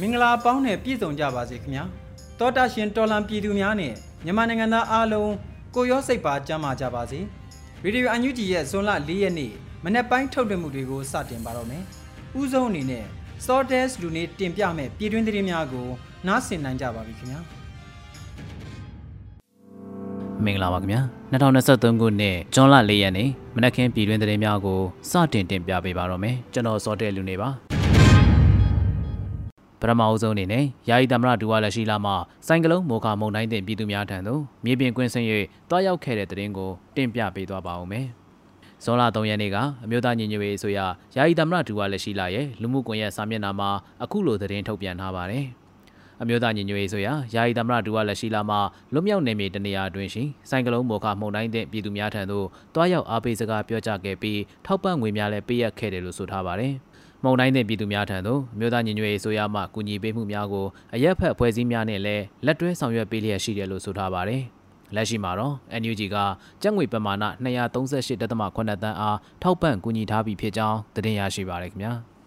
မင်္ဂလာပေါင်းနဲ့ပြည့်စုံကြပါစေခင်ဗျာတောတာရှင်တော်လံပြည်သူများနဲ့မြန်မာနိုင်ငံသားအားလုံးကိုရောစိတ်ပါကြမ်းမာကြပါစေရေဒီယိုအန်ယူဂျီရဲ့ဇွန်လ၄ရက်နေ့မနေ့ပိုင်းထုတ်လွှင့်မှုတွေကိုစတင်ပါတော့မယ်ဥဆုံးအနေနဲ့ Sortes လူနေတင်ပြမဲ့ပြည်တွင်းသတင်းများကိုနားဆင်နိုင်ကြပါပြီခင်ဗျာမင်္ဂလာပါခင်ဗျာ2023ခုနှစ်ဇွန်လ၄ရက်နေ့ မနက်ခင်းပြည်တွင်းသတင်းများကိုစတင်တင်ပြပေးပါတော့မယ်ကျွန်တော်စောတဲ့လူနေပါပထမအဆုံးအနေနဲ့ယာယီသမရဒူဝါလက်ရှိလာမှစိုင်ကလုံးမော်ခမုံတိုင်းတင်ပြည်သူများထံသို့မြေပြင်ကွင်းဆင်း၍တွားရောက်ခဲ့တဲ့သတင်းကိုတင်ပြပေးသွားပါဦးမယ်ဇွန်လ3ရက်နေ့ကအမျိုးသားညီညွတ်ရေးအစိုးရယာယီသမရဒူဝါလက်ရှိလာရဲ့လူမှုကွန်ရက်စာမျက်နှာမှာအခုလိုသတင်းထုတ်ပြန်ထားပါတယ်။ အမျိုးသားညီညွတ်ရေးဆိုရာယာယီသမရဒူဝါလက်ရှိလာမှလွတ်မြောက်နေမည်တနေရာအတွင်းရှိစိုင်ကလုံးမော်ခမှုန်တိုင်းတဲ့ပြည်သူများထံသို့တွားရောက်အားပေးစကားပြောကြားခဲ့ပြီးထောက်ပံ့ငွေများလည်းပေးအပ်ခဲ့တယ်လို့ဆိုထားပါတယ်။မုံတိုင်းတဲ့ပြည်သူများထံသို့မြို့သားညီညွတ်ရေးဆိုရမှကူညီပေးမှုများကိုအရက်ဖက်ဖွဲ့စည်းများနဲ့လည်းလက်တွဲဆောင်ရွက်ပေးလျက်ရှိတယ်လို့ဆိုထားပါတယ်။လက်ရှိမှာတော့ NUG ကကျပ်ငွေပမာဏ238.8တန်းအားထောက်ပံ့ကူညီထားပြီးဖြစ်ကြောင်းသတင်းရရှိပါရခင်ဗျာ။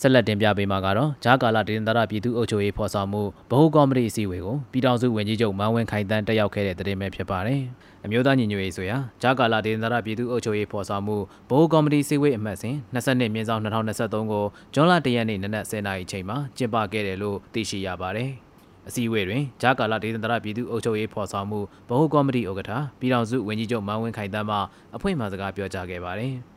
ဆက်လက်တင်ပြပေးမှာကတော့ဂျာကာလာဒေသန္တရပြည်သူ့အုပ်ချုပ်ရေးဖော်ဆောင်မှုဗဟိုကော်မတီအစည်းအဝေးကိုပြည်ထောင်စုဝန်ကြီးချုပ်မန်းဝင်းခိုင်တန်းတက်ရောက်ခဲ့တဲ့သတင်းပဲဖြစ်ပါတယ်။အမျိုးသားညီညွတ်ရေးဆိုရာဂျာကာလာဒေသန္တရပြည်သူ့အုပ်ချုပ်ရေးဖော်ဆောင်မှုဗဟိုကော်မတီအစည်းအဝေးအမှတ်စဉ်22မြင်းဆောင်2023ကိုဇွန်လ1ရက်နေ့နနက်10:00နာရီချိန်မှာကျင်းပခဲ့တယ်လို့သိရှိရပါတယ်။အစည်းအဝေးတွင်ဂျာကာလာဒေသန္တရပြည်သူ့အုပ်ချုပ်ရေးဖော်ဆောင်မှုဗဟိုကော်မတီဥက္ကဋ္ဌပြည်ထောင်စုဝန်ကြီးချုပ်မန်းဝင်းခိုင်တန်းမှအဖွင့်အမှာစကားပြောကြားခဲ့ပါတယ်။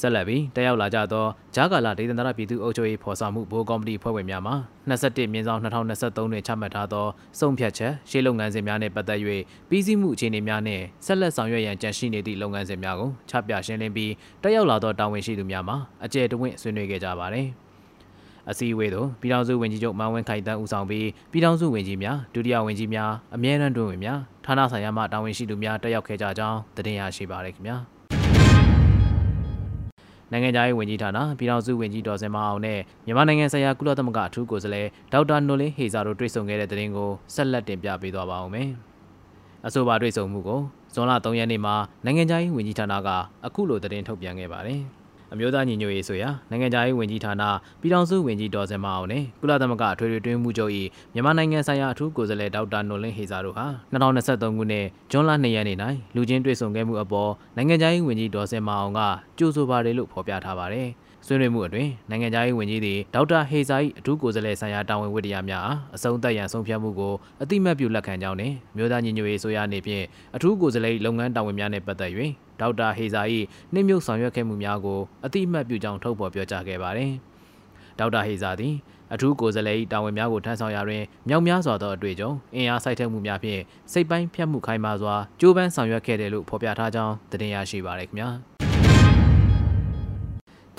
ဆက်လက်ပြီးတက်ရောက်လာကြသောဂျာကာလာဒေသန္တရပြည်သူ့အုပ်ချုပ်ရေးဖော်ဆောင်မှုဘိုးကော်မတီဖွဲ့ဝင်များမှ21မြင်းဆောင်2023တွင်ချမှတ်ထားသောစုံဖြတ်ချက်ရှေ့လုပ်ငန်းစဉ်များနှင့်ပတ်သက်၍ပြည်စည်းမှုအခြေအနေများနှင့်ဆက်လက်ဆောင်ရွက်ရန်ကြံရှိနေသည့်လုပ်ငန်းစဉ်များကိုချပြရှင်းလင်းပြီးတက်ရောက်လာသောတာဝန်ရှိသူများမှအကြံတဝင့်ဆွေးနွေးခဲ့ကြပါသည်အစည်းအဝေးသို့ပြည်ထောင်စုဝန်ကြီးချုပ်မန်ဝင်းခိုင်တန်းဦးဆောင်ပြီးပြည်ထောင်စုဝန်ကြီးများဒုတိယဝန်ကြီးများအမြဲတမ်းတွင်ဝင်များဌာနဆိုင်ရာမှတာဝန်ရှိသူများတက်ရောက်ခဲ့ကြကြောင်းတင်ပြရရှိပါရခင်ဗျာ။ နိုင်ငံသားရေးဝန်ကြီးဌာနပြည်ထောင်စုဝန်ကြီးဒေါ်စင်မအောင်နဲ့မြန်မာနိုင်ငံဆိုင်ရာကုလသမဂ္ဂအထူးကိုယ်စားလှယ်ဒေါက်တာနိုလင်းဟေဇာတို့တွေ့ဆုံခဲ့တဲ့တဲ့ရင်ကိုဆက်လက်တင်ပြပေးသွားပါဦးမယ်။အဆိုပါတွေ့ဆုံမှုကိုဇွန်လ3ရက်နေ့မှာနိုင်ငံသားရေးဝန်ကြီးဌာနကအခုလိုသတင်းထုတ်ပြန်ခဲ့ပါတယ်။ အမျိုးသားညီညွတ်ရေးဆိုရာနိုင်ငံခြားရေးဝန်ကြီးဌာနပြည်ထောင်စုဝန်ကြီးဒေါ်စင်မအောင်နဲ့ကုလသမဂ္ဂအထွေထွေတွင်းမှုချုပ်၏မြန်မာနိုင်ငံဆိုင်ရာအထူးကိုယ်စားလှယ်ဒေါက်တာနိုလင်းဟေဇာတို့ဟာ2023ခုနှစ်ဇွန်လ2ရက်နေ့၌လူချင်းတွေ့ဆုံခဲ့မှုအပေါ်နိုင်ငံခြားရေးဝန်ကြီးဒေါ်စင်မအောင်ကကြိုဆိုပါတယ်လို့ဖော်ပြထားပါတယ်။ဆွေးနွေးမှုအတွင်းနိုင်ငံသားရေးဝန်ကြီးသည်ဒေါက်တာဟေဇာ၏အထူးကိုယ်စားလှယ်ဆိုင်ရာတာဝန်ဝတ္တရားများအားအဆုံးသတ်ရန်ဆုံးဖြတ်မှုကိုအတိမတ်ပြုလက်ခံကြောင်းနှင့်မြို့သားညီညွတ်ရေးဆိုရအနေဖြင့်အထူးကိုယ်စားလှယ်လုပ်ငန်းတာဝန်များနှင့်ပတ်သက်၍ ဒေါက်တာဟေဇာ၏နှိမ့်မြုပ်ဆောင်ရွက်ခဲ့မှုများကိုအတိမတ်ပြုကြောင်းထုတ်ဖော်ပြောကြားခဲ့ပါသည်ဒေါက်တာဟေဇာသည်အထူးကိုယ်စားလှယ်၏တာဝန်များကိုထမ်းဆောင်ရာတွင်မြောက်များစွာသောအတွေ့အကြုံအင်အားစိုက်ထက်မှုများဖြင့်စိတ်ပိုင်းဖြတ်မှုခိုင်းပါစွာကြိုးပမ်းဆောင်ရွက်ခဲ့တယ်လို့ဖော်ပြထားကြောင်းတင်ပြရရှိပါရခင်ဗျာ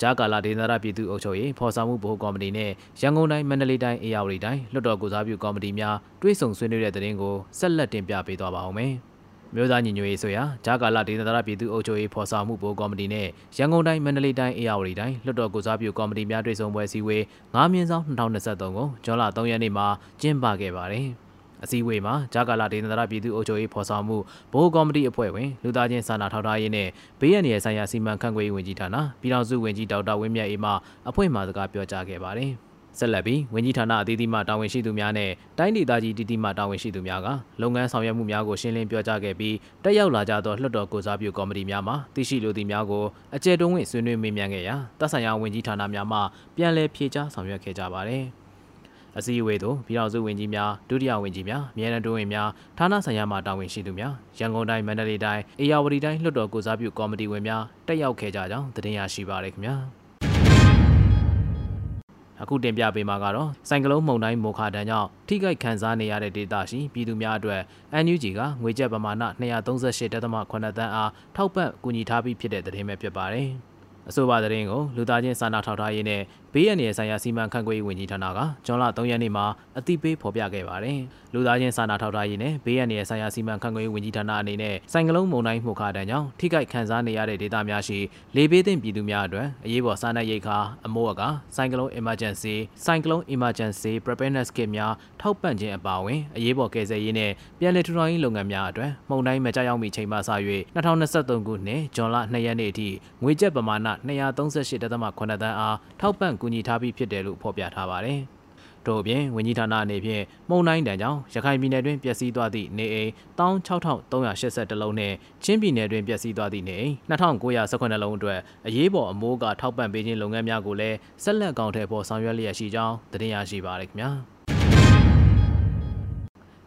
ဂျာကာလာဒေသနာပြည်သူ့အုပ်ချုပ်ရေးဖော်ဆောင်မှုဗဟိုကော်မတီနဲ့ရန်ကုန်တိုင်းမန္တလေးတိုင်းအေရဝတီတိုင်းလွှတ်တော်ကိုစားပြုကော်မတီများတွဲဆုံဆွေးနွေးတဲ့တဲ့ရင်ကိုဆက်လက်တင်ပြပေးသွားပါအောင်မယ်။ မြို့သားညီညွတ်ရေးဆိုရာဂျာကာလာဒေသနာပြည်သူ့အုပ်ချုပ်ရေးဖော်ဆောင်မှုဗဟိုကော်မတီနဲ့ရန်ကုန်တိုင်းမန္တလေးတိုင်းအေရဝတီတိုင်းလွှတ်တော်ကိုစားပြုကော်မတီများတွဲဆုံပွဲစည်းဝေး9မြင်းဆောင်2023ကိုဇွန်လ3ရက်နေ့မှာကျင်းပခဲ့ပါတယ်။အစည်းအဝေးမှာဂျာကာလာဒေသနာပြည်သူ့အုပ်ချုပ်ရေးဖော်ဆောင်မှုဘိုးကော်မတီအဖွဲ့ဝင်လူသားချင်းစာနာထောက်ထားရေးနဲ့ဘေးရန်ရဆိုင်ရာစီမံခန့်ခွဲရေးဝန်ကြီးဌာနပြည်ထောင်စုဝန်ကြီးဒေါက်တာဝင်းမြတ်အေးမှအဖွဲ့မှစကားပြောကြားခဲ့ပါတယ်။ ဆက်လက်ပြီးဝန်ကြီးဌာနအသီးသီးမှတာဝန်ရှိသူများနဲ့တိုင်းဒေသကြီးတည်တည်မှတာဝန်ရှိသူများကလုပ်ငန်းဆောင်ရွက်မှုများကိုရှင်းလင်းပြောကြားခဲ့ပြီးတက်ရောက်လာကြသောလွှတ်တော်ကိုစားပြုကော်မတီများမှသိရှိလိုသည့်များကိုအကြံတုံးဝင်ဆွေးနွေးမေးမြန်းခဲ့ရာတပ်ဆိုင်ရာဝန်ကြီးဌာနများမှပြန်လည်ဖြေကြားဆောင်ရွက်ခဲ့ကြပါသည်အစည်းအဝေးသို့ပြည်ထောင်စုဝန်ကြီးများဒုတိယဝန်ကြီးများအမြဲတမ်းတွင်းဝင်များဌာနဆိုင်ရာမှတာဝန်ရှိသူများရန်ကုန်တိုင်းမန္တလေးတိုင်းအေရဝတီတိုင်းလွှတ်တော်ကိုစားပြုကော်မတီဝင်များတက်ရောက်ခဲ့ကြကြောင်းတင်ပြရရှိပါရခင်ဗျာ အခုတင်ပြပေးမှာကတော့စိုင်ကလုံးမုံတိုင်းမိုခါတန်းကြောင့်ထိခိုက်ခံစားနေရတဲ့ဒေသရှိပြည်သူများအတွက် NUG ကငွေကျပ်ပမာဏ238.8တန်းအားထောက်ပံ့ကူညီထားပြီးဖြစ်တဲ့သတင်းပဲဖြစ်ပါတယ်။အဆိုပါသတင်းကိုလူသားချင်းစာနာထောက်ထားရေးနဲ့ ဘေးရန်ရဲ့ဆိုင်ရာစီမံခန့်ခွဲရေးဝန်ကြီးဌာနကဇွန်လ3ရက်နေ့မှာအသိပေးဖော်ပြခဲ့ပါတယ်။လူသားချင်းစာနာထောက်ထားရေးနဲ့ဘေးရန်ရဲ့ဆိုင်ရာစီမံခန့်ခွဲရေးဝန်ကြီးဌာနအနေနဲ့စိုင်ကလုံးမုံတိုင်းမှုခါတန်းကြောင့်ထိခိုက်ခံစားနေရတဲ့ဒေသများရှိလေဘေးသင့်ပြည်သူများအတွက်အရေးပေါ်စားနပ်ရိက္ခာအမိုးအကာစိုင်ကလုံး emergency စိုင်ကလုံး emergency preparedness kit များထောက်ပံ့ခြင်းအပါအဝင်အရေးပေါ်ကယ်ဆယ်ရေးနဲ့ပြည်내ထူထောင်ရေးလုပ်ငန်းများအတွက်မုံတိုင်းမကြောက်ရောက်မီချိန်မှစ၍2023ခုနှစ်ဇွန်လ2ရက်နေ့အထိငွေကျပ်ပမာဏ238.8တန်းအားထောက်ပံ့ကူညီထားပြီးဖြစ်တယ်လို့ဖော်ပြထားပါတယ်။တို့အပြင်ဝန်ကြီးဌာနအနေဖြင့်မုံတိုင်းတန်ကြောင့်ရခိုင်ပြည်နယ်တွင်ပျက်စီးသွားသည့်နေအိမ်16382လုံးနှင့်ချင်းပြည်နယ်တွင်ပျက်စီးသွားသည့်နေအိမ်2918လုံးအတွက်အရေးပေါ်အမိုးကထောက်ပံ့ပေးခြင်းလုပ်ငန်းများကိုလည်းဆက်လက်ကောင်ထဲပေါ်ဆောင်ရွက်လျက်ရှိကြောင်းသတင်းရရှိပါရခင်ဗျာ။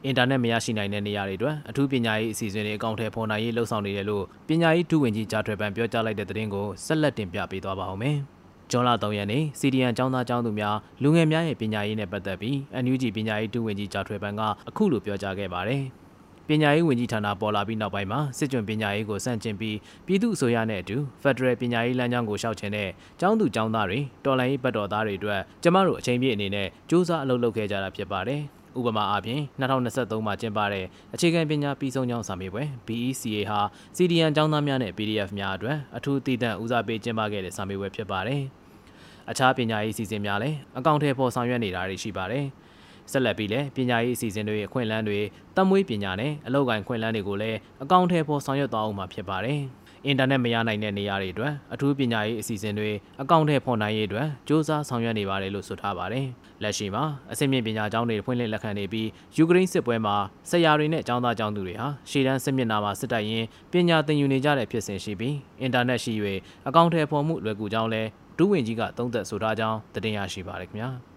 အင်တာနက်မရရှိနိုင်တဲ့နေရာတွေအတွက်အထူးပညာရေးအစီအစဉ်တွေအကောင့်ထဲပေါ်နိုင်ရေးလှုံ့ဆော်နေတယ်လို့ပညာရေးဒုဝန်ကြီးဂျာထွေပန်ပြောကြားလိုက်တဲ့သတင်းကိုဆက်လက်တင်ပြပေးသွားပါဦးမယ်။ ဂျွန်လာ3ရက်နေ့စီဒီအန်ចောင်းသားចောင်းသူများလူငယ်များရဲ့ပညာရေးနဲ့ပတ်သက်ပြီး NUG ပညာရေးဒုဝန်ကြီးဂျာထွေပန်ကအခုလိုပြောကြားခဲ့ပါတယ်။ပညာရေးဝန်ကြီးဌာနပေါ်လာပြီးနောက်ပိုင်းမှာစစ်ကြွပညာရေးကိုစန့်ကျင်ပြီးပြည်သူ့အစိုးရနဲ့အတူဖက်ဒရယ်ပညာရေးလမ်းကြောင်းကိုရှောက်ချင်တဲ့ကျောင်းသူကျောင်းသားတွေတော်လှန်ရေးဘက်တော်သားတွေအတွက်ကျမတို့အချိန်ပြည့်အနေနဲ့စူးစမ်းအလုပ်လုပ်ခဲ့ကြတာဖြစ်ပါတယ်။ ဥပမာအားဖြင့်2023မှာကျင်းပတဲ့အခြေခံပညာပြီးဆုံးကျောင်းစာမေးပွဲ BECA ဟာ CDN ကျောင်းသားများနဲ့ PDF များအတွက်အထူးတည်တံ့ဦးစားပေးကျင်းပခဲ့တဲ့စာမေးပွဲဖြစ်ပါတယ်။အခြားပညာရေးအစီအစဉ်များလည်းအကောင့်ထဲပေါ်ဆောင်ရွက်နေတာတွေရှိပါတယ်။ဆက်လက်ပြီးလည်းပညာရေးအစီအစဉ်တွေအခွင့်အလမ်းတွေတမွေးပညာနဲ့အလောက်ကိုင်းခွင့်လန်းတွေကိုလည်းအကောင့်ထဲပေါ်ဆောင်ရွက်သွားအောင်မှာဖြစ်ပါတယ်။ အင်တာနက်မရနိုင်တဲ့နေရာတွေအတွက်အထူးပညာရေးအစီအစဉ်တွေအကောင့်ထဲပေါ်နိုင်ရေးအတွက်စ조사ဆောင်ရွက်နေပါတယ်လို့ဆိုထားပါတယ်။လက်ရှိမှာအဆင့်မြင့်ပညာကျောင်းတွေဖွင့်လှစ်လက်ခံနေပြီးယူကရိန်းစစ်ပွဲမှာဆရာတွေနဲ့ကျောင်းသားကျောင်းသူတွေဟာရှေ့တန်းစစ်မျက်နှာမှာစစ်တိုက်ရင်းပညာသင်ယူနေကြတဲ့ဖြစ်စဉ်ရှိပြီးအင်တာနက်ရှိ၍အကောင့်ထဲပေါ်မှုလွယ်ကူကြောင်းလဲဒုဝင်ကြီးကသုံးသပ်ဆိုထားကြောင်းတင်ရရှိပါရခင်ဗျာ။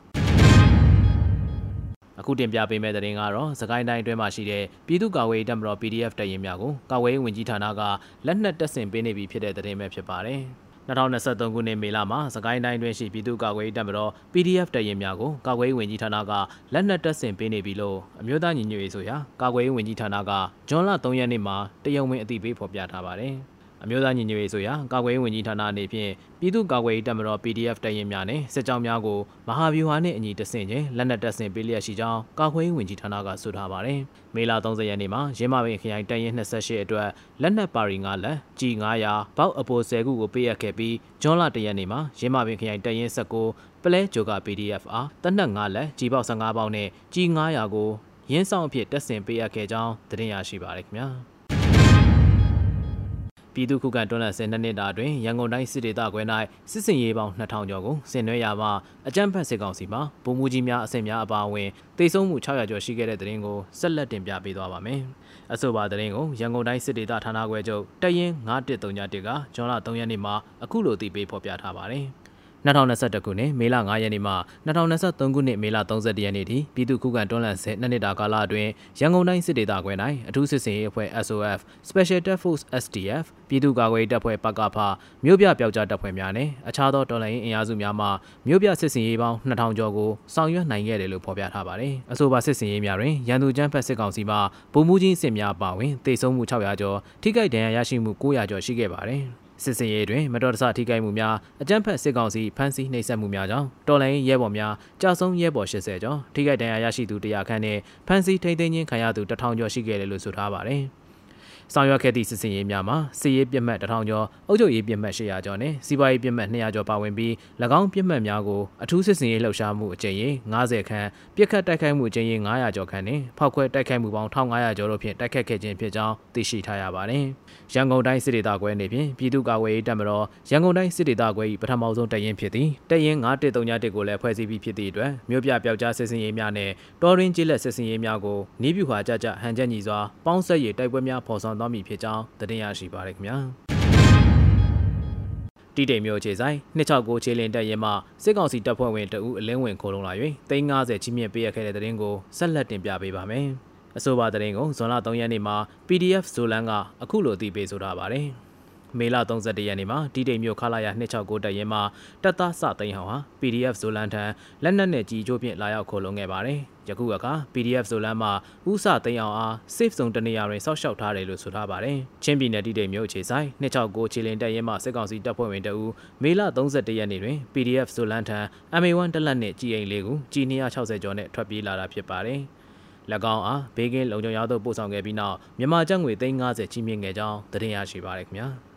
အခုတင်ပြပေးမယ့်သတင်းကတော့စကိုင်းတိုင်းအတွင်းမှာရှိတဲ့ပြည်သူ့ကာကွယ်ရေးတပ်မတော် PDF တပ်ရင်းများကိုကာကွယ်ရေးဝန်ကြီးဌာနကလက်နက်တပ်ဆင်ပေးနေပြီဖြစ်တဲ့သတင်းပဲဖြစ်ပါတယ်။2023ခုနှစ်မေလမှာစကိုင်းတိုင်းတွင်ရှိပြည်သူ့ကာကွယ်ရေးတပ်မတော် PDF တပ်ရင်းများကိုကာကွယ်ရေးဝန်ကြီးဌာနကလက်နက်တပ်ဆင်ပေးနေပြီလို့အမျိုးသားညီညွတ်ရေးဆိုရာကာကွယ်ရေးဝန်ကြီးဌာနကဇွန်လ3ရက်နေ့မှာတရုံဝင်အသိပေးဖော်ပြထားပါတယ်။ အမျိုးသားညီညွတ်ရေးဆိုရာကာကွယ်ရေးဝန်ကြီးဌာနအနေဖြင့်ပြည်သူ့ကာကွယ်ရေးတပ်မတော် PDF တပ်ရင်းများနဲ့စစ်ကြောင်းများကိုမဟာဗျူဟာနှင့်အညီတဆင့်ချင်းလက်နက်တပ်ဆင်ပေးလျက်ရှိကြောင်းကာကွယ်ရေးဝန်ကြီးဌာနကဆိုထားပါတယ်။မေလ30ရက်နေ့မှာရင်းမပင်ခရိုင်တပ်ရင်း28အတွက်လက်နက်ပါရီ9လက် G900 ဘောက်အပို10ခုကိုပေးအပ်ခဲ့ပြီးဂျွန်လ1ရက်နေ့မှာရင်းမပင်ခရိုင်တပ်ရင်း19ပလဲဂျိုက PDF အားတနက်9လက် G ဘောက်15ပေါက်နဲ့ G900 ကိုရင်းဆောင်အဖြစ်တက်ဆင်ပေးအပ်ခဲ့ကြောင်းသတင်းရရှိပါရခင်ဗျာ။ ပြည်သူ့ခုခံတွန်းလှန်စစ်နှစ်နှစ်တာအတွင်းရန်ကုန်တိုင်းစစ်ဒေသခွဲ၌စစ်စင်ရေးပေါင်း2000ကျော်ကိုဆင်နွှဲရာမှအကြမ်းဖက်စစ်ကောင်စီမှဗိုလ်မှူးကြီးများအဆင့်များအပါအဝင်တေဆုံးမှု600ကျော်ရှိခဲ့တဲ့တဲ့ရင်ကိုဆက်လက်တင်ပြပေးသွားပါမယ်။အဆိုပါတဲ့ရင်ကိုရန်ကုန်တိုင်းစစ်ဒေသဌာနခွဲချုပ်တရင်9131ကဇွန်လ3ရက်နေ့မှာအခုလိုတည်ပေးဖော်ပြထားပါတယ်။ 2021ခုနှစ်မေလ9ရက်နေ့မှ2023ခုနှစ်မေလ31ရက်နေ့ထိပြည်သူ့ခုခံတွန်းလှန်စစ်နှစ်နှစ်တာကာလအတွင်းရန်ကုန်တိုင်းစစ်ဒေသခွဲ၌အထူးစစ်စင်ရေးအဖွဲ့ SOF Special Task Force STF ပြည်သူ့ကာကွယ်ရေးတပ်ဖွဲ့ပကဖမြို့ပြပျောက်ကြားတပ်ဖွဲ့များနဲ့အခြားသောတော်လှန်ရေးအင်အားစုများမှမြို့ပြစစ်စင်ရေးပေါင်း2000ကျော်ကိုဆောင်ရွက်နိုင်ခဲ့တယ်လို့ဖော်ပြထားပါတယ်။အဆိုပါစစ်စင်ရေးများတွင်ရန်သူကျန်းဖက်စစ်ကောင်စီမှဗိုလ်မှူးကြီးစစ်များပါဝင်တေဆုံးမှု600ကျော်ထိခိုက်ဒဏ်ရာရရှိမှု900ကျော်ရှိခဲ့ပါတယ်။ စစ်စင်ရေးတွင်မတော်တဆထိခိုက်မှုများအကြမ်းဖက်စစ်ကောင်စီဖမ်းဆီးနှိပ်စက်မှုများကြောင့်တော်လိုင်းရဲဘော်များကြာဆုံးရဲဘော်80ကျော်ထိခိုက်ဒဏ်ရာရရှိသူ100ခန့်နဲ့ဖမ်းဆီးထိန်းသိမ်းခြင်းခံရသူ1000ကျော်ရှိခဲ့တယ်လို့ဆိုထားပါတယ်။စ ဆောင်ရွက်ခဲ့သည့်စစ်စင်ရေးများမှာစစ်ရေးပြစ်မှတ်1000ကျော်အုပ်ချုပ်ရေးပြစ်မှတ်800ကျော်နဲ့စီးပွားရေးပြစ်မှတ်200ကျော်ပါဝင်ပြီး၎င်းပြစ်မှတ်များကိုအထူးစစ်စင်ရေးလှုပ်ရှားမှုအကြိမ်ရေ90ခန်းပြစ်ခတ်တိုက်ခိုက်မှုအကြိမ်ရေ900ကျော်ခန့်နဲ့ဖောက်ခွဲတိုက်ခိုက်မှုပေါင်း1500ကျော်တို့ဖြင့်တိုက်ခတ်ခဲ့ခြင်းဖြစ်ကြောင်းသိရှိထားရပါတယ်။ရန်ကုန်တိုင်းစစ်ဒေသခွဲနေဖြင့်ပြည်သူ့ကာကွယ်ရေးတပ်မတော်ရန်ကုန်တိုင်းစစ်ဒေသခွဲ၏ပထမဆုံးတရင်ဖြစ်သည်တရင်9131ကိုလည်းဖွဲ့စည်းပြီးဖြစ်သည့်အတွက်မြို့ပြပျောက်ကြားစစ်စင်ရေးများနဲ့တော်ရင်းကျေးလက်စစ်စင်ရေးများကိုနီးပြူဟာကြကြဟန်ချက်ညီစွာပေါင်းဆက်ရတိုက်ပွဲများဖော်ဆောင်သွားမည်ဖြစ်ကြောင်းသတင်းရရှိပါရခင်ဗျာတီတိမ်မျိုးခြေဆိုင်269ခြေလင်းတက်ရင်မှစစ်ကောင်စီတပ်ဖွဲ့ဝင်တအူးအလင်းဝင်ခိုးလုံလာ၍350ချင်းမြင့်ပေးရခဲ့တဲ့သတင်းကိုဆက်လက်တင်ပြပေးပါမယ်။အဆိုပါသတင်းကိုဇွန်လ3ရက်နေ့မှာ PDF ဇိုလန်ကအခုလိုတည်ပေးဆိုထားပါတယ်။ မေလ31ရက်နေ့မှာတီတိမ်မြို့ခလာရ269တပ်ရင်းမှာတပ်သားစသိန်းဟောင်ဟာ PDF ဇိုလန်ထံလက်နက်နဲ့ကြီးကျိုးဖြင့်လာရောက်ခိုလုံခဲ့ပါတယ်။ယခုအခါ PDF ဇိုလန်မှာဥစသိန်းအောင်အား safe zone တနေရာတွင်ဆောက်ရှောက်ထားတယ်လို့ဆိုထားပါတယ်။ချင်းပြည်နယ်တီတိမ်မြို့အခြေဆိုင်269ခြေလင်တပ်ရင်းမှစစ်ကောင်စီတပ်ဖွဲ့ဝင်တအူမေလ31ရက်နေ့တွင် PDF ဇိုလန်ထံ MA1 တက်လက်နှင့်ကြီးအိမ်လေးကိုကြီး260 ကျော်နဲ့ထွက်ပြေးလာတာဖြစ်ပါတယ်။၎ င်းအားဘေးကင်းလုံခြုံရေးသို့ပို့ဆောင်ခဲ့ပြီးနောက်မြန်မာကျပ်ငွေ350ချီးမြှင့်ခဲ့ကြောင်းသတင်းရရှိပါရခင်ဗျာ။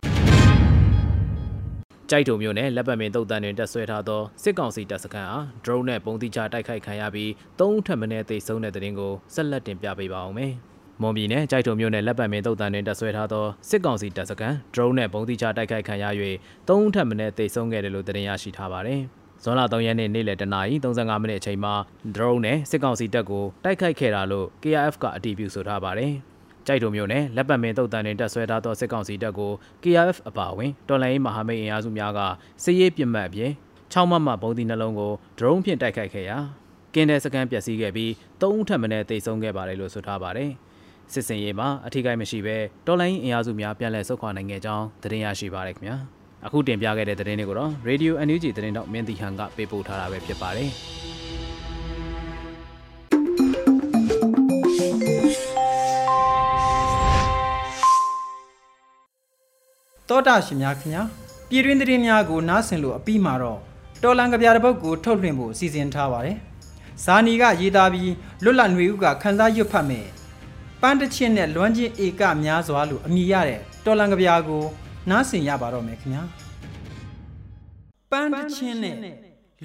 ကြိုက်တုံမျိုးနဲ့လက်ပတ်မင်းတုတ်တန်တွင်တက်ဆွဲထားသောစစ်ကောင်စီတပ်စခန်းအား drone နဲ့ပုံတိချတိုက်ခိုက်ခံရပြီး၃ဦးထပ်မံသေဆုံးတဲ့တဲ့တင်ကိုဆက်လက်တင်ပြပေးပါအောင်မယ်။မွန်ပြည်နယ်ကြိုက်တုံမျိုးနဲ့လက်ပတ်မင်းတုတ်တန်တွင်တက်ဆွဲထားသောစစ်ကောင်စီတပ်စခန်း drone နဲ့ပုံတိချတိုက်ခိုက်ခံရ၍၃ဦးထပ်မံသေဆုံးခဲ့တယ်လို့သတင်းရရှိထားပါတယ်။ ဇွန်လ3ရက်နေ့နေ့လယ်တနာရီ35မိနစ်အချိန်မှာ drone နဲ့စစ်ကောင်စီတပ်ကိုတိုက်ခိုက်ခဲ့တာလို့ KRF ကအတည်ပြုဆိုထားပါတယ်။ကြိုက်တုံမျိုးနဲ့လက်ပတ်မင်းတုတ်တန်တွင်တက်ဆွဲထားသောစစ်ကောင်စီတပ်ကို KRF အပါအဝင်တော်လိုင်းမဟာမိတ်အင်အားစုများကစစ်ရေးပြစ်မှတ်အပြင်6မမဘုံဒီနှလုံးကို drone ဖြင့်တိုက်ခိုက်ခဲ့ရာကင်းတဲ့စကန်ပျက်စီးခဲ့ပြီး3ဦးထပ်မံတိတ်ဆုံးခဲ့ပါတယ်လို့ဆိုထားပါတယ်။စစ်စင်ရေးမှာအထူးကိမရှိဘဲတော်လိုင်းအင်အားစုများပြန်လည်ဆုတ်ခွာနိုင်ခဲ့ကြောင်းသတင်းရရှိပါရခင်ဗျာ။ အခုတင်ပြခဲ့တဲ့သတင်းတွေကိုတော့ Radio NUG သတင်းတော့မင်းတီဟန်ကပေးပို့ထားတာပဲဖြစ်ပါတယ်။တောတာရှင်များခင်ဗျာပြည်တွင်းသတင်းများကိုနားဆင်လို့အပြီးမှာတော့တော်လန်ကဗျာတစ်ပုဒ်ကိုထုတ်လွှင့်ဖို့စီစဉ်ထားပါတယ်။ဇာနီကရေးသားပြီးလွတ်လပ်ຫນွေဥကခန်းစားရွတ်ဖတ်မယ်။ပန်းတချင်းနဲ့လွမ်းချင်းဧကများစွာလို့အမည်ရတဲ့တော်လန်ကဗျာကို နားဆင်ရပါတော့မယ်ခင်ဗျာ။ပန်းတချင်းနဲ့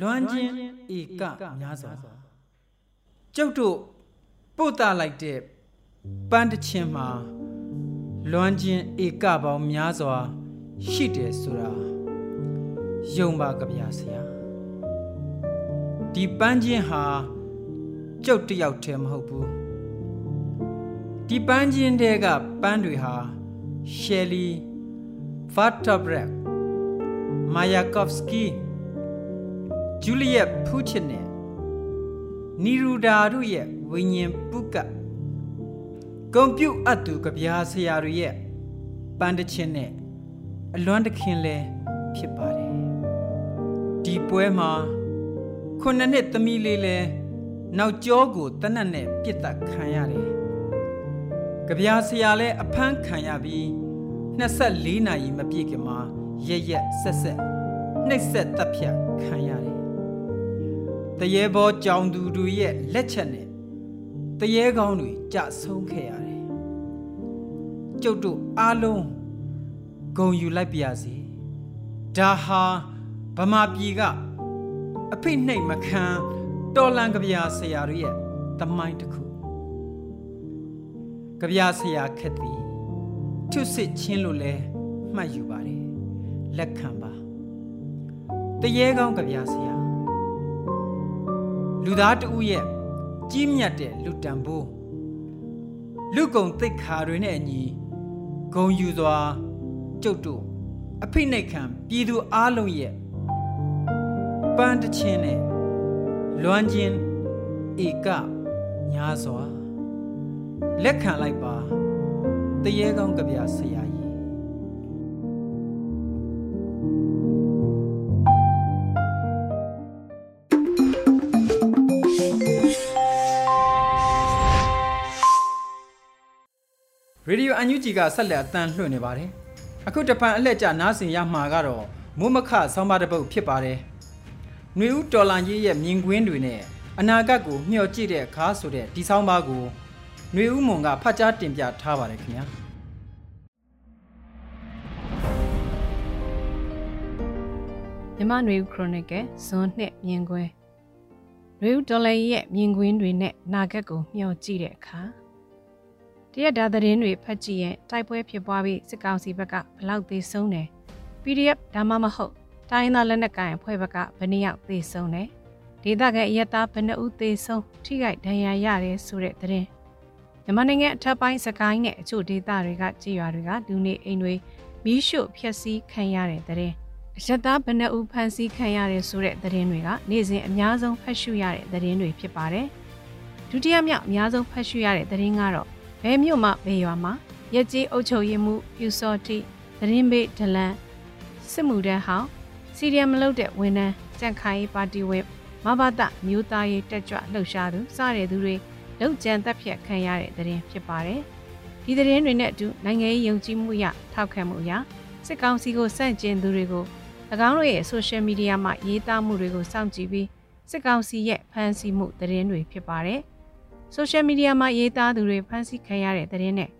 လွမ်းချင်းဧကများစွာကျုပ်တို့ပို့တာလိုက်တဲ့ပန်းတချင်းမှာလွမ်းခြင်းဧကပေါင်းများစွာ ရှိတယ်ဆိုတာယုံပါကြဗျာဆရာဒီပန်းချင်းဟာကျုပ်တယောက်တည်းမဟုတ်ဘူးဒီပန်းချင်းတဲကပန်းတွေဟာရှယ်လီ ဗာတာဘရက်မာယာကော့ဖစကီဂျူလီယက်ဖူချစ်နဲ့နီရူဒါတို့ရဲ့ဝိညာဉ်ပုကတ်ကွန်ပျူအပ်သူကဗျာဆရာတွေရဲ့ပန်းတချင်းနဲ့အလွမ်းတခင်လဲဖြစ်ပါတယ်ဒီပွဲမှာခုနှစ်နှစ်သမီးလေးလဲနောက်ကျောကိုတနတ်နဲ့ပြစ်တက်ခံရတယ်ကြဗျာဆရာလဲအဖမ်းခံရပြီး 24နာရီမပြည့်ခင်မှာရက်ရက်ဆက်ဆက်နှိပ်ဆက်တပ်ဖြတ်ခံရတယ်တရေဘောကြောင်သူတို့ရဲ့လက်ချက်နဲ့တရေကောင်းတွေကြဆုံးခဲ့ရတယ်ကျုပ်တို့အားလုံးဂုံယူလိုက်ပါစေဒါဟာဗမာပြည်ကအဖိနှိတ်မခံတော်လန်ကြပြာဆရာတို့ရဲ့တမိုင်းတစ်ခုကြပြာဆရာခက်သည် ထုစစ်ချင်းလို့လဲမှတ်ယူပါတယ်လက်ခံပါတရေကောင်းကြပြာဆရာလူသားတဦးရဲ့ကြီးမြတ်တဲ့လူတံပိုးလူကုံသိက္ခာတွေနဲ့အညီဂုံယူစွာကျုပ်တို့အဖိနှိတ်ခံပြည်သူအားလုံးရဲ့ပန်းတချင်းနဲ့လွမ်းချင်းဧကညာစွာလက်ခံလိုက်ပါ တရေကောင်းကြပြဆရာကြီးရေဒီယိုအန်ယူဂျီကဆက်လက်အတန်းလွှင့်နေပါတယ်။အခုတပန်အလှည့်ကျနားဆင်ရမှာကတော့မိုးမခဆောင်းပါတစ်ပုတ်ဖြစ်ပါတယ်။ຫນွေဦးတော်လန်ကြီးရဲ့မြင်ကွင်းတွေနဲ့အနာဂတ်ကိုမျှော်ကြည့်တဲ့အခါဆိုတဲ့ဒီဆောင်းပါကို ຫນွေဦးမွန်ကဖတ်ကြားတင်ပြထားပါတယ်ခင်ဗျာမြမຫນွေဦးခရိုနီကယ်ဇွန်နှစ်မြင်ကွင်းຫນွေဦးဒေါ်လာရဲ့မြင်ကွင်းတွေနဲ့နာဂက်ကိုမျှော်ကြည့်တဲ့အခါတရက်ဒါသတင်းတွေဖတ်ကြည့်ရင်တိုက်ပွဲဖြစ်ပွားပြီးစစ်ကောင်စီဘက်ကဘလောက်သေးဆုံးတယ် PDF ဒါမှမဟုတ်တိုင်းသားလက်နက်ကိုင်အဖွဲ့ဘက်ကဘယ်နှယောက်သေဆုံးတယ်ဒေသခံအရက်သားဘယ်နှဦးသေဆုံးထိခိုက်ဒဏ်ရာရတယ်ဆိုတဲ့သတင်း မြန်မာနိုင်ငံအထက်ပိုင်းစကိုင်းနဲ့အချို့ဒေသတွေကကြေးရွာတွေကလူနေအိမ်တွေမီးရှို့ဖျက်ဆီးခံရတဲ့တဲ့အရက်သားဘယ်နှဦးဖမ်းဆီးခံရတယ်ဆိုတဲ့သတင်းတွေကနေ့စဉ်အများဆုံးဖတ်ရှုရတဲ့သတင်းတွေဖြစ်ပါတယ်ဒုတိယမြောက်အများဆုံးဖတ်ရှုရတဲ့သတင်းကတော့ဘဲမြို့မှာဘဲရွာမှာရက်ကြီးအုပ်ချုပ်ရေးမှုပြူစောတိသတင်းပေးဒလန်စစ်မှုတန်းဟောင်းစီရီယမ်မလုပ်တဲ့ဝန်ထမ်းကြန့်ခိုင်ပါတီဝင်မဘာတမျိုးသားရေးတက်ကြွလှုပ်ရှားသူစတဲ့သူတွေ လုံကျန်တက်ဖြတ်ခံရတဲ့သတင်းဖြစ်ပါတယ်။ဒီသတင်းတွေနဲ့အတူနိုင်ငံရေးယုံကြည်မှုရထောက်ခံမှုရစစ်ကောင်စီကိုစန့်ကျင်သူတွေကို၎င်းတို့ရဲ့ social media မှာရေးသားမှုတွေကိုစောင့်ကြည့်ပြီးစစ်ကောင်စီရဲ့ဖမ်းဆီးမှုသတင်းတွေဖြစ်ပါတယ်။ social media မှာရေးသားသူတွေဖမ်းဆီးခံရတဲ့သတင်းနဲ့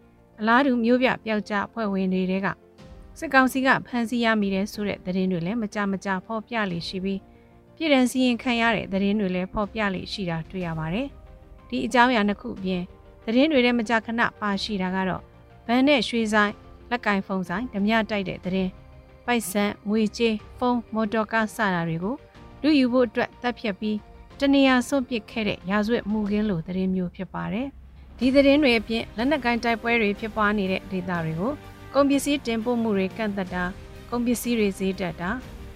အလားတူမျိုးပြပျောက်ကြားအဖွဲ့ဝင်တွေကစစ်ကောင်စီကဖမ်းဆီးရမိတဲ့ဆိုတဲ့သတင်းတွေလည်းမကြမကြဖော်ပြလေရှိပြီးပြည်ရန်စီရင်ခံရတဲ့သတင်းတွေလည်းဖော်ပြလေရှိတာတွေ့ရပါတယ်။ ဒီအကြောင်းအရာနှစ်ခုပြင်သတင်းတွေထဲမကြခဏပါရှိတာကတော့ဗန်နဲ့ရွှေဆိုင်လက်ကင်ဖုန်းဆိုင်ဓမြတိုက်တဲ့သတင်းပိုက်ဆံငွေကြေးဖုန်းမော်တော်ကားစတာတွေကိုလူယူဖို့အတွက်တပ်ဖြတ်ပြီးတနေရာစွန့်ပစ်ခဲ့တဲ့ရာဇဝတ်မှုခင်းလိုသတင်းမျိုးဖြစ်ပါတယ်။ဒီသတင်းတွေအပြင်လက်နက်ကိုင်းတိုက်ပွဲတွေဖြစ်ပွားနေတဲ့ဒေသတွေကိုကုန်ပစ္စည်းတင်ပို့မှုတွေကန့်သက်တာကုန်ပစ္စည်းတွေဈေးတက်တာ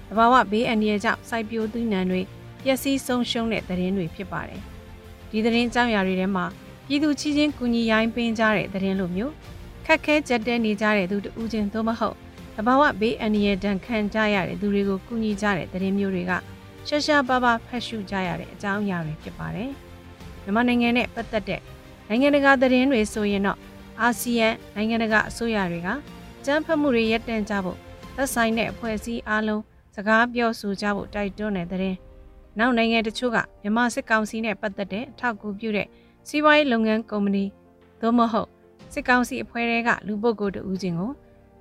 တဘာဝဘေးအန္တရာယ်ကြောင့်စိုက်ပျိုးသီးနှံတွေပျက်စီးဆုံးရှုံးတဲ့သတင်းတွေဖြစ်ပါတယ်။ ဒီသတင်းအကြောင်းအရာတွေထဲမှာပြည်သူချင်းချင်းကူညီရိုင်းပင်းကြတဲ့သတင်းလိုမျိုးခက်ခဲကြက်တဲနေကြတဲ့သူတူးချင်းသို့မဟုတ်တဘာဝဘေးအန္တရာယ်ဒဏ်ခံကြရတဲ့သူတွေကိုကူညီကြတဲ့သတင်းမျိုးတွေကရှာရှာပါပါဖတ်ရှုကြရတဲ့အကြောင်းအရာတွေဖြစ်ပါတယ်။မြန်မာနိုင်ငံနဲ့ပတ်သက်တဲ့နိုင်ငံတကာသတင်းတွေဆိုရင်တော့အာဆီယံနိုင်ငံတကာအစိုးရတွေကကြမ်းဖက်မှုတွေရပ်တန့်ကြဖို့သက်ဆိုင်တဲ့အဖွဲ့အစည်းအားလုံးစကားပြောဆိုကြဖို့တိုက်တွန်းတဲ့တဲ့။ နောက်နိုင်ငံတချို့ကမြန်မာစစ်ကောင်စီနဲ့ပတ်သက်တဲ့အထောက်အကူပြုတဲ့စီးပွားရေးလုပ်ငန်းကုမ္ပဏီသို့မဟုတ်စစ်ကောင်စီအဖွဲ့တွေကလူပုဂ္ဂိုလ်တဦးချင်းကို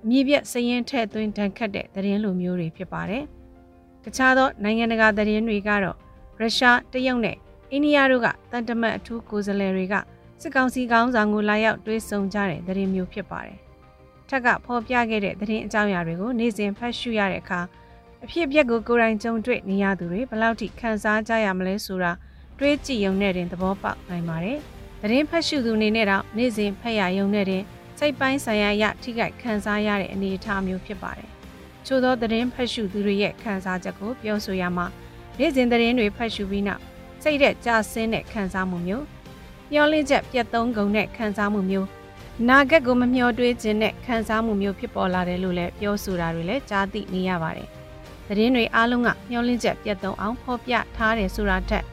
အမြင့်ပြတ်စရင်ထည့်သွင်းတန်ခတ်တဲ့သတင်းလိုမျိုးတွေဖြစ်ပါတယ်။တခြားသောနိုင်ငံတကာသတင်းတွေကတော့ရုရှားတရုတ်နဲ့အိန္ဒိယတို့ကတန်တမတ်အထူးကိုယ်စားလှယ်တွေကစစ်ကောင်စီကောင်းဆောင်ကိုလာရောက်တွေးဆုံကြတဲ့သတင်းမျိုးဖြစ်ပါတယ်။ထက်ကဖော်ပြခဲ့တဲ့သတင်းအကြောင်းအရာတွေကိုနေ့စဉ်ဖတ်ရှုရတဲ့အခါ အဖြစ်အပျက်ကိုကိုယ်တိုင်ကြုံတွေ့နေရသူတွေဘယ်လောက်ထိခံစားကြရမလဲဆိုတာတွေးကြည့်ရုံနဲ့တင်သဘောပေါက်နိုင်ပါတယ်။သတင်းဖတ်ရှုသူအနေနဲ့တော့နေ့စဉ်ဖတ်ရရုံနဲ့တင်စိတ်ပိုင်းဆိုင်ရာရထိခိုက်ခံစားရတဲ့အနေအထားမျိုးဖြစ်ပါတယ်။ချို့သောသတင်းဖတ်ရှုသူတွေရဲ့ခံစားချက်ကိုပြောဆိုရမှာနေ့စဉ်သတင်းတွေဖတ်ရှုပြီးနောက်စိတ်တဲ့ကြဆင်းတဲ့ခံစားမှုမျိုးမျောလင့်ချက်ပြတ်သုံးကုန်တဲ့ခံစားမှုမျိုးနာဂတ်ကိုမမျှော်တွေးခြင်းနဲ့ခံစားမှုမျိုးဖြစ်ပေါ်လာတယ်လို့လည်းပြောဆိုတာတွေလည်းကြားသိနေရပါတယ်။ သတင်းတွေအားလုံးကမျောလင့်ချက်ပြတ်သုံးအောင်ဖော်ပြထားတယ်ဆိုတာထက်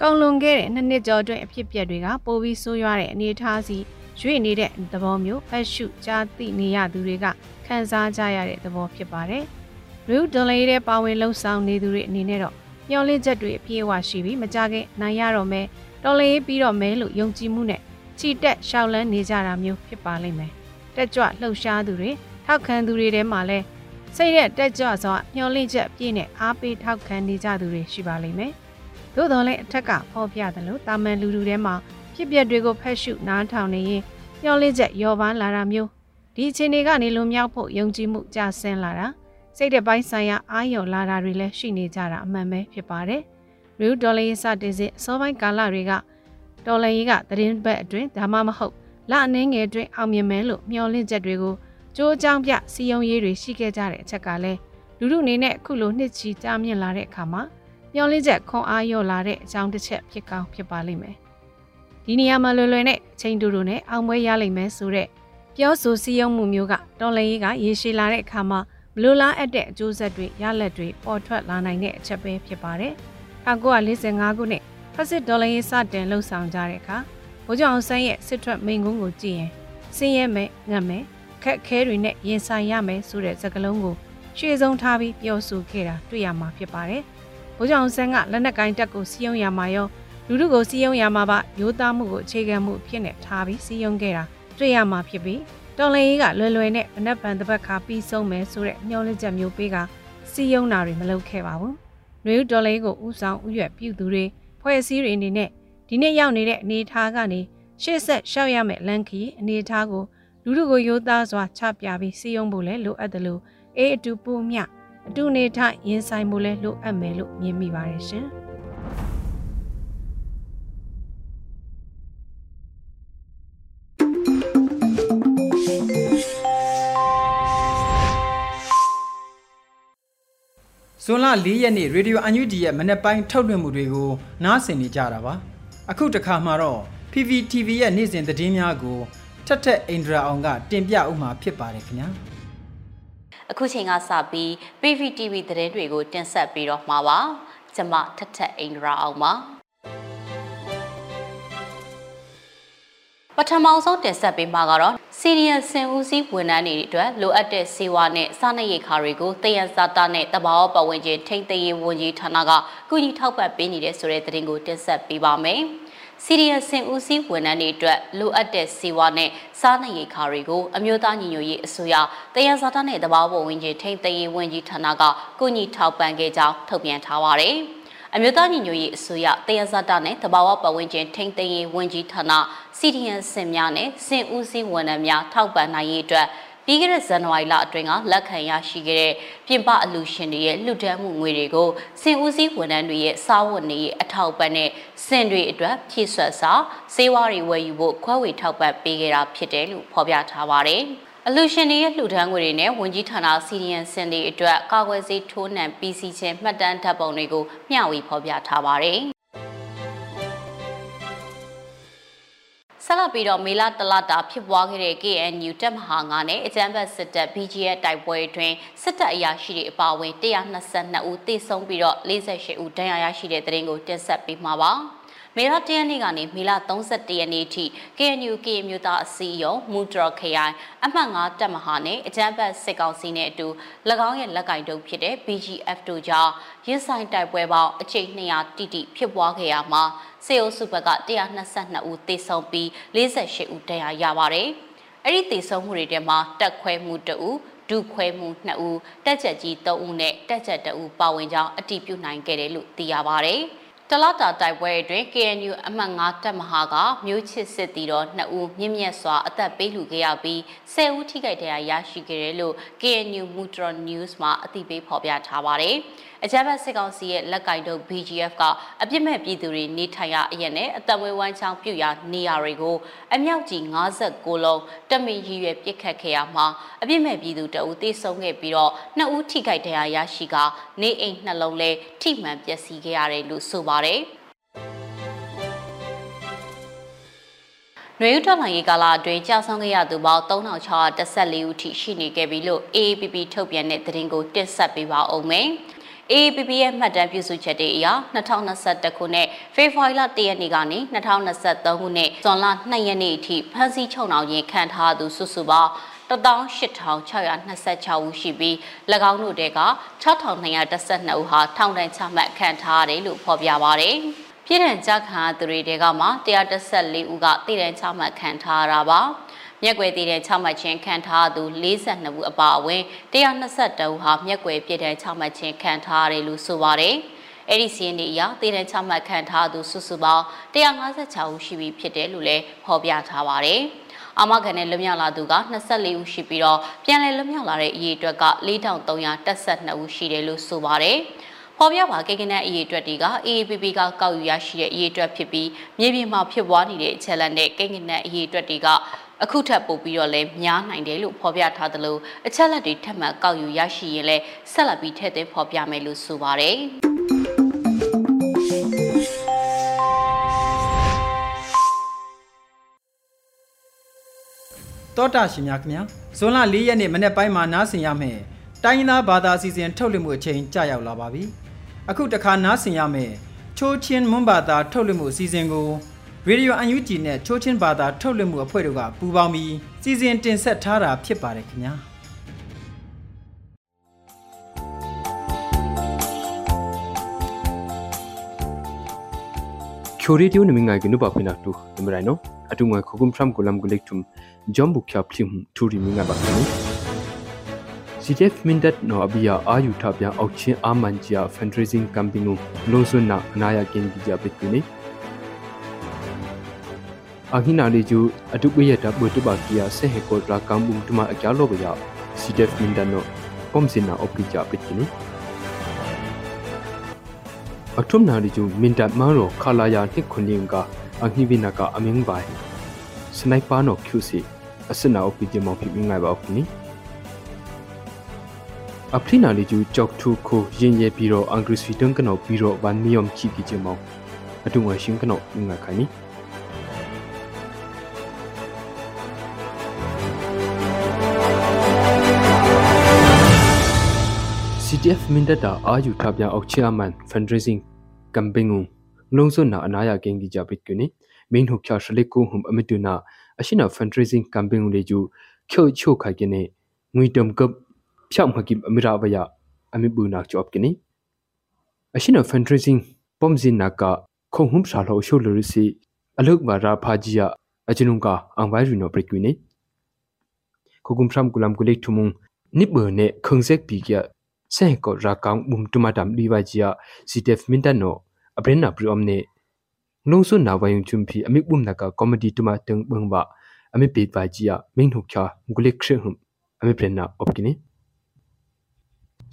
ကောင်းလွန်ခဲ့တဲ့နှစ်နှစ်ကျော်အတွင်းအဖြစ်ပြက်တွေကပိုပြီးဆိုးရွားတဲ့အနေအထားစီရွေ့နေတဲ့သဘောမျိုးဖတ်ရှုကြားသိနေရသူတွေကခံစားကြရတဲ့သဘောဖြစ်ပါတယ်။ Real Delay တဲ့ပါဝင်လှုပ်ဆောင်နေသူတွေအနေနဲ့တော့မျောလင့်ချက်တွေအပြည့်အဝရှိပြီးမကြခင်နိုင်ရတော့မယ်။တော်လေးပြီးတော့မဲလို့ယုံကြည်မှုနဲ့ချီတက်ရှောက်လန်းနေကြတာမျိုးဖြစ်ပါလိမ့်မယ်တက်ကြွလှုပ်ရှားသူတွေထောက်ခံသူတွေထဲမှာလဲ စိတ်ရက်တက်ကြွစွာမျှော်လင့်ချက်ပြည့်နဲ့အားပေးထောက်ခံနေကြသူတွေရှိပါလိမ့်မယ်သို့တော်လည်းအထက်ကဖော်ပြတယ်လို့တာမန်လူလူထဲမှာဖြစ်ပျက်တွေကိုဖက်ရှုနားထောင်နေရင်မျှော်လင့်ချက်ယောပန်းလာတာမျိုးဒီအခြေအနေကနေလွန်မြောက်ဖို့ယုံကြည်မှုကျဆင်းလာတာစိတ်တပိုင်းဆိုင်ရာအာရုံလာတာတွေလည်းရှိနေကြတာအမှန်ပဲဖြစ်ပါတယ်။ရူဒေါ်လာရေးစတင်စဉ်အစောပိုင်းကာလတွေကဒေါ်လာရေးကသတင်းဘက်အတွင်းဒါမှမဟုတ်လအနှင်းငယ်အတွင်းအောင်မြင်မယ်လို့မျှော်လင့်ချက်တွေကို ကြိုးကြောင်းပြစီယုံရေးတွေရှိခဲ့ကြတဲ့အချက်ကလည်းလူလူအနေနဲ့အခုလိုနှစ်ချီကြာမြင့်လာတဲ့အခါမှာမျှော်လင့်ချက်ခွန်အားလျော့လာတဲ့အကြောင်းတစ်ချက်ဖြစ်ကောင်းဖြစ်ပါလိမ့်မယ်ဒီနေရာမှာလွယ်လွယ်နဲ့ချိန်တူတူနဲ့အောင်ပွဲရလိမ့်မယ်ဆိုတဲ့ပြောဆိုစည်းရုံးမှုမျိုးကတော်လန်ရေးကရေရှည်လာတဲ့အခါမှာမလိုလားအပ်တဲ့အကျိုးဆက်တွေရလက်တွေပေါ်ထွက်လာနိုင်တဲ့အချက်ပဲဖြစ်ပါတယ်။1945ခုနှစ်ဖက်စစ်ဒေါ်လာရေးစတင်လှုပ်ဆောင်ကြတဲ့အခါဗိုလ်ချုပ်အောင်ဆန်းရဲ့စစ်ထွက်မိန်ကုန်းကိုကြည့်ရင်စင်းရဲမဲ့ငတ်မဲ့ ခက်ခဲတွေနဲ့ရင်ဆိုင်ရမယ်ဆိုတဲ့စကားလုံးကိုရှေ့ဆုံးထားပြီးပြောဆိုခဲ့တာတွေ့ရမှာဖြစ်ပါတယ်။ဗိုလ်ချုပ်အောင်ဆန်းကလက်နက်ကိုင်းတပ်ကိုစီယုံရမှာရောလူလူကိုစီယုံရမှာပါရိုးသားမှုကိုအခြေခံမှုဖြစ်နေထားပြီးစီယုံခဲ့တာတွေ့ရမှာဖြစ်ပြီးတော်လင်ကြီးကလွယ်လွယ်နဲ့မနက်ဖြန်တစ်ပတ်ခါပြီးဆုံးမယ်ဆိုတဲ့မျှော်လင့်ချက်မျိုးပေးကစစီယုံနာတွေမလုပ်ခဲ့ပါဘူး။နွေဦးတော်လေးကိုဥဆောင်ဥရွက်ပြုသူတွေဖွဲ့စည်းတွေအနေနဲ့ဒီနေ့ရောက်နေတဲ့အနေအထားကနေရှေ့ဆက်ရှောက်ရမယ့်လမ်းခီအနေအထားကို လူတို့ကိုရိုးသားစွာချပြပြီးစီယုံဖို့လဲလိုအပ်တယ်လို့အေးအတူပို့မြအတူနေထိုင်ရင်ဆိုင်ဖို့လဲလိုအပ်မယ်လို့မြင်မိပါတယ်ရှင်။ဇွန်လ၄ရက်နေ့ရေဒီယိုအန်ယူဂျီရဲ့မနေ့ပိုင်းထုတ်လွှင့်မှုတွေကိုနားဆင်နေကြတာပါအခုတခါမှာတော့ PPTV ရဲ့နေ့စဉ်သတင်းများကို ထက်ထက်အိန္ဒရာအောင်ကတင်ပြဥမှာဖြစ်ပါတယ်ခင်ဗျာအခုချိန်ကစပြီး PPTV သတင်းတွေကိုတင်ဆက်ပြီးတော့မှာပါကျွန်မထက်ထက်အိန္ဒရာအောင်ပါပထမဆုံးတင်ဆက်ပေးမှာကတော့စီရီယံစင်ဦးစီးဝန်ထမ်းတွေအတွက်လိုအပ်တဲ့စေဝါနဲ့စားနပ်ရိက္ခာတွေကိုတယံဇာတာနဲ့တဘာဝပတ်ဝန်းကျင်ထိန်းသိမ်းရေးဝန်ကြီးဌာနကကုညီထောက်ပံ့ပေးနေတဲ့ဆိုတဲ့သတင်းကိုတင်ဆက်ပေးပါမယ်။ စီရီယံစင်ဦးစီးဝန်ထမ်းတွေအတွက်လိုအပ်တဲ့စေဝါနဲ့စားနပ်ရိက္ခာတွေကိုအမျိုးသားညီညွတ်ရေးအစိုးရတယံဇာတာနဲ့တဘာဝပတ်ဝန်းကျင်ထိန်းသိမ်းရေးဝန်ကြီးဌာနကကုညီထောက်ပံ့ခဲ့ကြောင်းထုတ်ပြန်ထားပါတယ်။အမျိုးသားညီညွတ်ရေးအစိုးရတယဇတာနဲ့တဘာဝပတ်ဝန်းကျင်ထိန်းသိမ်းရေးဝန်ကြီးဌာနစီဒီအန်စင်များနဲ့စင်ဦးစီးဝန်ထမ်းများထောက်ပံ့နိုင်ရေးအတွက် ပြီးခဲ့တဲ့ဇန်နဝါရီလအတွင်းကလက်ခံရရှိခဲ့တဲ့ပြင်ပအလူရှင်တွေရဲ့လှူဒန်းမှုငွေတွေကိုစင်ဦးစီးဝန်ထမ်းတွေရဲ့စားဝတ်နေရေးအထောက်ပံ့နဲ့စင်တွေအတွက်ဖြည့်ဆွတ်စာစေဝါတွေဝယ်ယူဖို့ခွဲဝေထောက်ပံ့ပေးခဲ့တာဖြစ်တယ်လို့ဖော်ပြထားပါတယ်။အလူရှင်တွေရဲ့လှူဒန်းငွေတွေနဲ့ဝန်ကြီးဌာနစီရီယန်စင်တွေအတွက်ကာကွယ်ဆေးထိုးနှံပြီးစီခြင်းမှတ်တမ်းဓာတ်ပုံတွေကိုမျှဝေဖော်ပြထားပါတယ်။ ဆက်လက်ပြီးတော့မေလတလတာဖြစ်ပွားခဲ့တဲ့ KNU တပ်မဟာ9နဲ့အကြမ်းဖက်စစ်တပ် BGF တိုက်ပွဲအတွင်းစစ်တပ်အရာရှိတွေအပါအဝင်122ဦးသေဆုံးပြီးတော့48ဦးဒဏ်ရာရရှိတဲ့တဲ့ရင်ကိုတင်ဆက်ပေးမှာပါ။မေလ၁ရက်နေ့ကနေမေလ31ရက်နေ့အထိ KNU ကမျိုးသားအစည်းအရုံးမူတရခရိုင်အမှတ်9တပ်မဟာနဲ့အကြမ်းဖက်စစ်ကောင်စီနဲ့အတူ၎င်းရဲ့လက်ကင်တုပ်ဖြစ်တဲ့ BGF တို့ကြောင့်ရင်းဆိုင်တိုက်ပွဲပေါင်းအကျိတ်200တိတိဖြစ်ပွားခဲ့ရမှာ စေအိုစုဘက်က122ဦးသေဆုံးပြီး48ဦးဒဏ်ရာရပါတယ်။အဲ့ဒီသေဆုံးမှုတွေထဲမှာတက်ခွဲမှု2ဦးဒုခွဲမှု2ဦးတက်ချက်ကြီး3ဦးနဲ့တက်ချက်2ဦးပါဝင်ကြောင်းအတည်ပြုနိုင်ခဲ့တယ်လို့သိရပါတယ်။တလတာတိုက်ပွဲအတွင်း KNU အမှတ်9တပ်မဟာကမြို့ချစ်စစ်တီတော်2ဦးမြင့်မြတ်စွာအသက်ပေးလှူခဲ့ရပြီး10ဦးထိခိုက်ဒဏ်ရာရရှိခဲ့တယ်လို့ KNU Mutron News မှာအသိပေးဖော်ပြထားပါတယ်။ အကြမ်းဖက်စစ်ကောင်စီရဲ့လက်ကင်တို့ BGF ကအပြစ်မဲ့ပြည်သူတွေနေထိုင်ရအရက်နဲ့အသက်မွေးဝမ်းချောင်းပြုရာနေရာတွေကိုအမြောက်ကြီး56လုံးတမင်ရည်ရွယ်ပစ်ခတ်ခဲ့ရမှာအပြစ်မဲ့ပြည်သူတအူသေဆုံးခဲ့ပြီးတော့နှစ်ဦးထိခိုက်ဒဏ်ရာရရှိက နေအိမ်နှလုံးလဲထိမှန်ပျက်စီးခဲ့ရတယ်လို့ဆိုပါတယ်နွေဦးတော်လှန်ရေးကာလအတွင်းကြာဆုံးခဲ့ရသူပေါင်း3614ဦးထိရှိနေခဲ့ပြီလို့ AAPP ထုတ်ပြန်တဲ့သတင်းကိုတင်ဆက်ပေးပါအောင်မယ်။ AAPP ရဲ့မှတ်တမ်းပြုစုချက်တွေအရ2021ခုနှစ်ဖေဖော်ဝါရီလ1ရက်နေ့ကနေ2023ခုနှစ်ဇွန်လ2ရက်နေ့အထိဖမ်းဆီးချုပ်နှောင်ခြင်းခံထားသူစုစုပေါင်း18626ဦးရှိပြီး၎င်းတို့တဲက6212ဦးဟာထောင်ဒဏ်ချမှတ်ခံထားရတယ်လို့ဖော်ပြပါရတယ်။ပြည်ထောင်ကြခံသူတွေတဲကမှ114ဦးကတည်တံချမှတ်ခံထားရတာပါ။ မျက်ွယ်တည်တဲ့6မှတ်ချင်းခံထားသူ42ဦးအပါအဝင်122ဦးဟာမျက်ွယ်ပြည့်တဲ့6မှတ်ချင်းခံထားရတယ်လို့ဆိုပါတယ်။အဲ့ဒီစီးရင်ဒီအရတည်တဲ့6မှတ်ခံထားသူစုစုပေါင်း156ဦးရှိပြီဖြစ်တယ်လို့လည်းဖော်ပြထားပါတယ်။အာမခံနဲ့လွတ်မြောက်လာသူက24ဦးရှိပြီးတော့ပြန်လည်လွတ်မြောက်လာတဲ့အရေအတွက်က4312ဦးရှိတယ်လို့ဆိုပါတယ်။ဖော်ပြပါကိကနက်အရေးအတွက်တွေက AAPP ကကောက်ယူရရှိတဲ့အရေးအတွက်ဖြစ်ပြီးမြေပြင်မှာဖြစ်ပွားနေတဲ့အချက်လက်နဲ့ကိကနက်အရေးအတွက်တွေက အခုထပ်ပို့ပြီးတော့လည်းများနိုင်တယ်လို့ဖော်ပြထားသလိုအချက်လက်တွေထပ်မံကောက်ယူရရှိရင်လည်းဆက်လက်ပြီးထည့်သွင်းဖော်ပြမယ်လို့ဆိုပါတယ်တောတာရှင်များခင်ဗျာဇွန်လ၄ရက်နေ့မနေ့ပိုင်းမှာနားဆင်ရမယ်တိုင်းရင်းသားဘာသာအစီအစဉ်ထုတ်လွှင့်မှုအချိန်ကြာရောက်လာပါပြီအခုတခါနားဆင်ရမယ်ချိုးချင်းမွန်ဘာသာထုတ်လွှင့်မှုအစီအစဉ်ကို ရေဒီယိုအန်ယူဂျီနဲ့ချိုးချင်းဘာသာထုတ်လွှင့်မှုအဖွဲ့တို့ကပူးပေါင်းပြီးစီစဉ်တင်ဆက်ထားတာဖြစ်ပါတယ်ခင်ဗျာချိုရီတီယိုနမငိုင်ကနုပါဖိနာတူနမရိုင်နောအတူငွေခုကုမ်ဖရမ်ကိုလမ်ဂုလိကထုမ်ဂျမ်ဘူချပ်ဖလိမ်ထူရီမငါဘာကနီ CTF Mindat no abia ayu thapya aukchin amanjia fundraising campaign longsun na anaya kin bija bitini ahina le ju atupya ta botuba kia se he ko ra kambum tuma akya lo bya CTF Mindat no pomsin na opija bitini အထုံနာရီကျူမင်တတ်မာရောခလာယာနှစ်ခွန်ရင်ကအငိဝိနာကအမင်းပိုင်စနိုက်ပါနောကျူစီအစနာအပီဂျမောဖိမငိုင်ပါအခုနီအဖလိနာလီကျူကြောက်ထူခိုရင်ရဲပြီးတော့အင်္ဂရိစီတန်ကနောပြီးတော့ဝန်မီယမ်ချီကီဂျမောအတုငွေရှင်ကနောငါခိုင်နီ CTF Mindata Ayu Thabya Auk Chairman Fundraising Campaign Longso na anaya gengi japit kuni main hokya shalik ko hum amituna ashina fundraising campaign le ju khyo chho khai kene ngui tom kap phyam hakim amira baya ami bu nak chop kini ashina fundraising pomzin naka khong hum sa lo sho lo si aluk ma ra phajiya ajinung ka angwai rino prekuni khogum sham kulam kulek thumung nibbe ne khungsek pi kya เซก็รักกังบุมตุมาดำดีวาจียซีเดฟมินตันโนအပရင်နာပရီအမ်နေလုံစွနာဝယုံချုံဖီအမိဘုံနကကောမဒီတမတန်ဘုံဘာအမိပေပါဂျီယာမင်းဟုတ်ချာဂုလိခရဟုံအမိပရင်နာအော့ကိနေ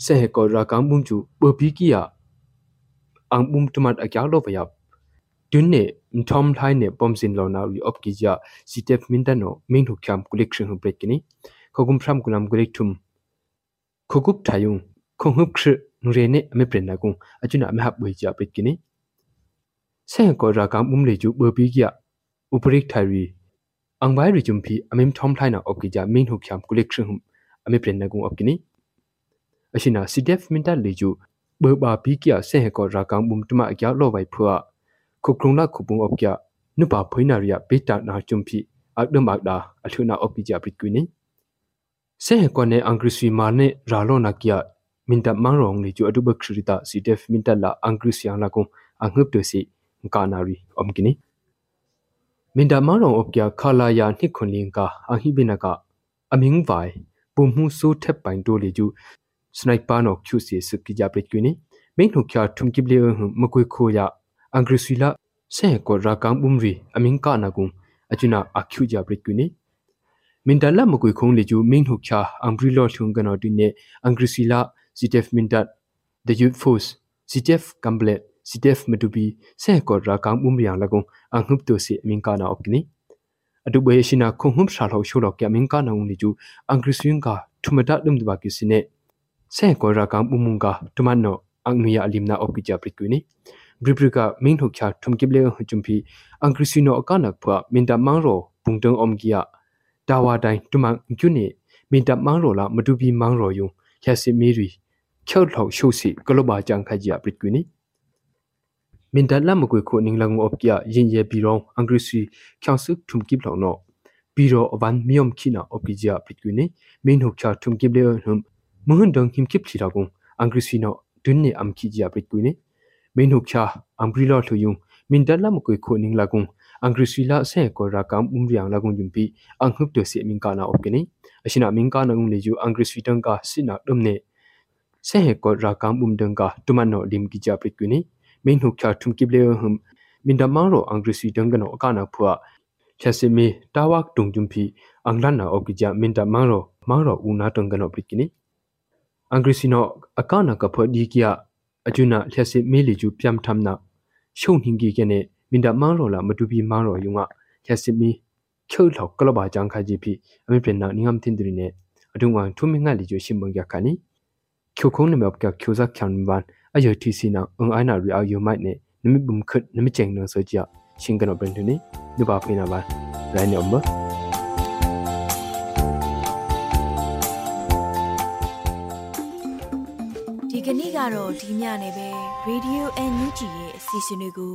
ဆေကောရာကံဘုံချူပပီကီယာအန်ဘုံတမတ်အကြောလောပယပ်ဒွန်းနေမထ ோம் ထိုင်းနေပုံစင်လောနာရီအော့ကီဂျာစီတက်မင်တနိုမင်းဟုတ်ချမ်ဂုလိခရဟုံပရက်ကိနေခဂုံဖရမ်ကုလမ်ဂုလိထုံခဂုပ်ထိုင်ယုံ ခုံဟုခရနူရေနေအမေပရင်နာကုံအချွနာအမဟပ်ဝေကြပစ်ကိနေဆဲကောရာကမ်ဥမ်လေကျူဘပီကရဥပရိကထိုင်ရီအန်ဘိုင်ရီဂျုံဖီအမေထုံထိုင်နာအော့ကိကြမင်းဟုတ်ချမ်ကုလက်ခရဟုအမေပရင်နာကုံအော့ကိနေအရှိနာစီဒက်မင်တလေကျူဘဘာပီကရဆဲကောရာကမ်ဥမ်တမအကြလောဝိုင်ဖွာခုကရုံလာခုပုံအော့ကနုပါဖွိနာရီယဘေတာနာဂျုံဖီအက်ဒမက်ဒါအထုနာအော့ကိကြပစ်ကွီနေဆဲကောနေအန်ဂရစီမာနေရာလောနာကီယာ minta mangrong ni chu atuba khrita ctf minta la angri siang la kong anghup to si kanari omkini minta mangrong opkya khala ya ni khunling ka ahi binaka aming vai pumhu su thep pain to le ju sniper no khu si suk ki ja pret kwini main hu kya thum ki ble hu makoi kho ya angri sila se ko ra kang bumri aming ka na kung achuna akhu ja pret kwini မင်တလမကွေခုံးလေကျူမင်းဟုတ်ချာအမ်ဘရီလောထုံကနော်ဒီနေအင်္ဂရိစီလာ CTF Mindat the Youth Force CTF Kamblet CTF Medubi se ko ra kang um riang lagong ang hup to si min ka na opkini adu be shina khong hum sha lo sho lo kya min ka na ung ni ju ang kriswing ka thumata dum dwa ki sine se ko ra kang um ka tuman no ang nuya alim na opki ja prit ni bribrika min thok kya thum ki ble hu chum phi ang kriswino akana phwa min da mang ro bung tong om kia dawa dai tumang kyu ni min da mang ro la madu bi mang ro yung ရစီမီရီချောက်ထောက်ရှုစီကလဘာကြံခကြီးပရစ်ကွီနီမင်တလမကွေခုနင်းလငော့ပြရင်ရပီရောအင်္ဂရိစီချောင်စုထုံကိပလောနောပီရောအဝန်မီယမ်ခိနာအပီဂျာပရစ်ကွီနီမင်းဟုတ် ချာထုံကိပလေဟမ်မဟွန်ဒန်ဟင်ကိပချီရာကုံအင်္ဂရိစီနောဒွန်းနေအမ်ခိဂျာပရစ်ကွီနီမင်းဟုတ်ချာအမ်ဘရီလောထူယုံမင်တလမကွေခုနင်းလကုံအင်္ဂရိစီလာဆေကောရာကမ်ဥမ်ရီယံလကုံဂျုံပီအန်ဟုပ်တိုစီမင်ကာနာအော့ကိနီအရှင်နာမင်ကာနာငုံလေဂျူအင်္ဂရိစီတန်ကာစိနာဒုံနေ se he ko ra kam um deng ka tuman no lim ki ja prit kuni min hu kya thum ki ble hum min da mang ro angri si deng no ka na phua chase me tawak tung jum phi anglan na ok ja min da mang ro mang ro u na tung ka no prit kini angri si no akana ka phodi kya ajuna chase me li ju pyam tham na shong hing gi ke ne min da mang ro la matu bi mang ro yunga chase me ချုပ်လောက်ကလဘာကြံခါကြီးပြီအမေပြန်နာနိငမ်တင်ဒရီနေအဒုံဝံထုမငါလီကျရှင်ဘုံရခါနီ คิวคงนมอบกะคิวซักขันบันอายทีซีนาองไอนารีอายูไมเนนมิบุมขดนมิเจงนโซจิยชิงกันอบเรนทนี่นุบาฟินาบันไรเนอมบဒီကနေ့ကတော့ဒီညနေပဲ Radio NUG ရဲ့အစီအစဉ်လေးကို